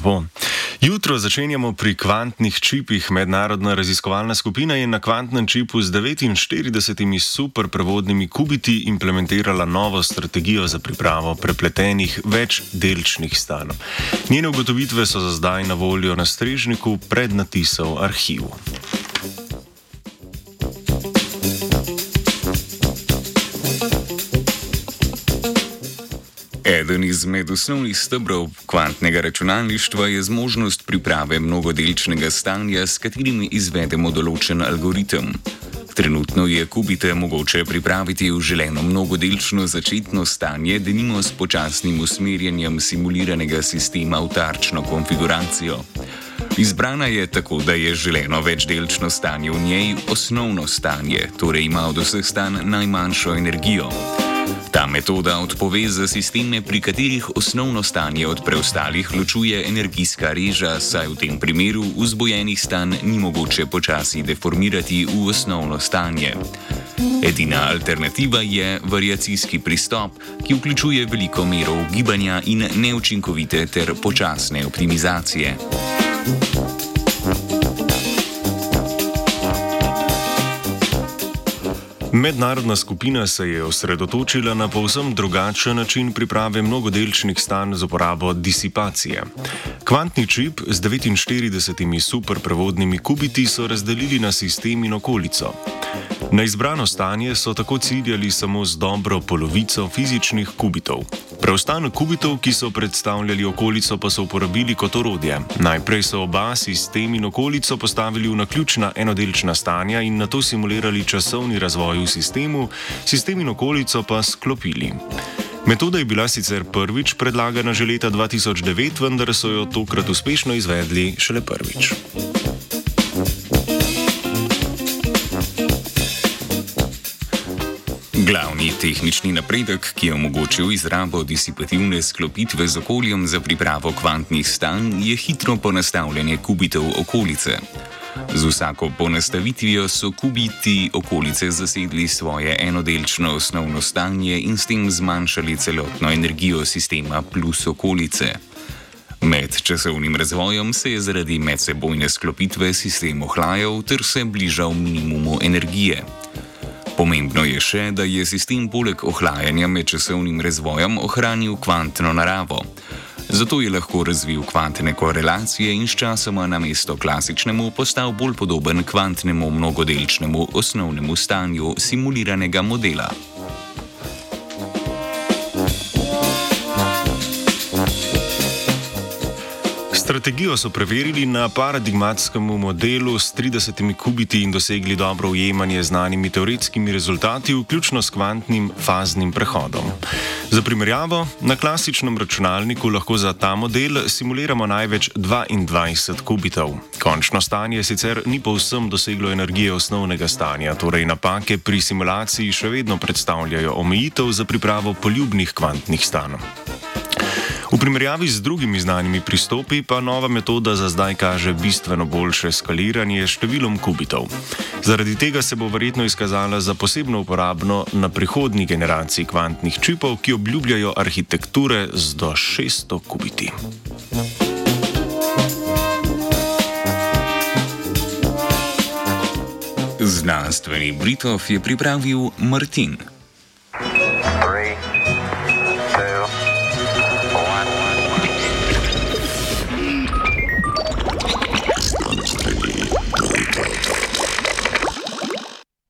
Lepo. Jutro začenjamo pri kvantnih čipih. Mednarodna raziskovalna skupina je na kvantnem čipu z 49 superprevodnimi kubiti implementirala novo strategijo za pripravo prepletenih večdelčnih stanov. Njene ugotovitve so za zdaj na voljo na strežniku pred natisov arhivu. Eden izmed osnovnih stebrov kvantnega računalništva je zmožnost priprave mnogodelčnega stanja, s katerim izvedemo določen algoritem. Trenutno je kubite mogoče pripraviti v želeno mnogodelčno začetno stanje, denimo s počasnim usmerjanjem simuliranega sistema v tarčno konfiguracijo. Izbrana je tako, da je želeno večdelčno stanje v njej osnovno stanje, torej ima od vseh stanj najmanjšo energijo. Ta metoda odpove za sisteme, pri katerih osnovno stanje od preostalih ločuje energijska reža, saj v tem primeru vzbojenih stanj ni mogoče počasi deformirati v osnovno stanje. Edina alternativa je variacijski pristop, ki vključuje veliko mero gibanja in neučinkovite ter počasne optimizacije. Mednarodna skupina se je osredotočila na povsem drugačen način priprave mnogodelčnih stanj z uporabo disipacije. Kvantni čip z 49 superprevodnimi kubiti so razdelili na sistem in okolico. Na izbrano stanje so tako ciljali samo z dobro polovico fizičnih kubitov. Preostanek kubitov, ki so predstavljali okolico, pa so uporabili kot orodje. Najprej so oba sistem in okolico postavili v naključna enodelčna stanja in na to simulirali časovni razvoj v sistemu, sistem in okolico pa sklopili. Metoda je bila sicer prvič predlagana že leta 2009, vendar so jo tokrat uspešno izvedli šele prvič. Glavni tehnični napredek, ki je omogočil izrabo disipativne sklopitve z okoljem za pripravo kvantnih stanj, je hitro ponastavljanje kubitov okolice. Z vsako ponastavitvijo so kubiti okolice zasedli svoje enodelčno osnovno stanje in s tem zmanjšali celotno energijo sistema plus okolice. Med časovnim razvojem se je zaradi medsebojne sklopitve sistem ohlajal ter se bližal minimumu energije. Pomembno je še, da je sistem poleg ohlajanja med časovnim razvojem ohranil kvantno naravo. Zato je lahko razvil kvantne korelacije in sčasoma na mesto klasičnemu postal bolj podoben kvantnemu mnogodelčnemu osnovnemu stanju simuliranega modela. Strategijo so preverili na paradigmatskem modelu s 30 kubiti in dosegli dobro ujemanje z znanimi teoretskimi rezultati, vključno s kvantnim faznim prehodom. Za primerjavo, na klasičnem računalniku lahko za ta model simuliramo največ 22 kubitov. Končno stanje sicer ni povsem doseglo energije osnovnega stanja, torej napake pri simulaciji še vedno predstavljajo omejitev za pripravo poljubnih kvantnih stanov. V primerjavi z drugimi znanimi pristopi pa nova metoda za zdaj kaže bistveno boljše skaliranje s številom kubitov. Zaradi tega se bo verjetno izkazala za posebno uporabno na prihodnji generaciji kvantnih čipov, ki obljubljajo arhitekture z do 600 kubiti. Znanstveni Britov je pripravil Martin.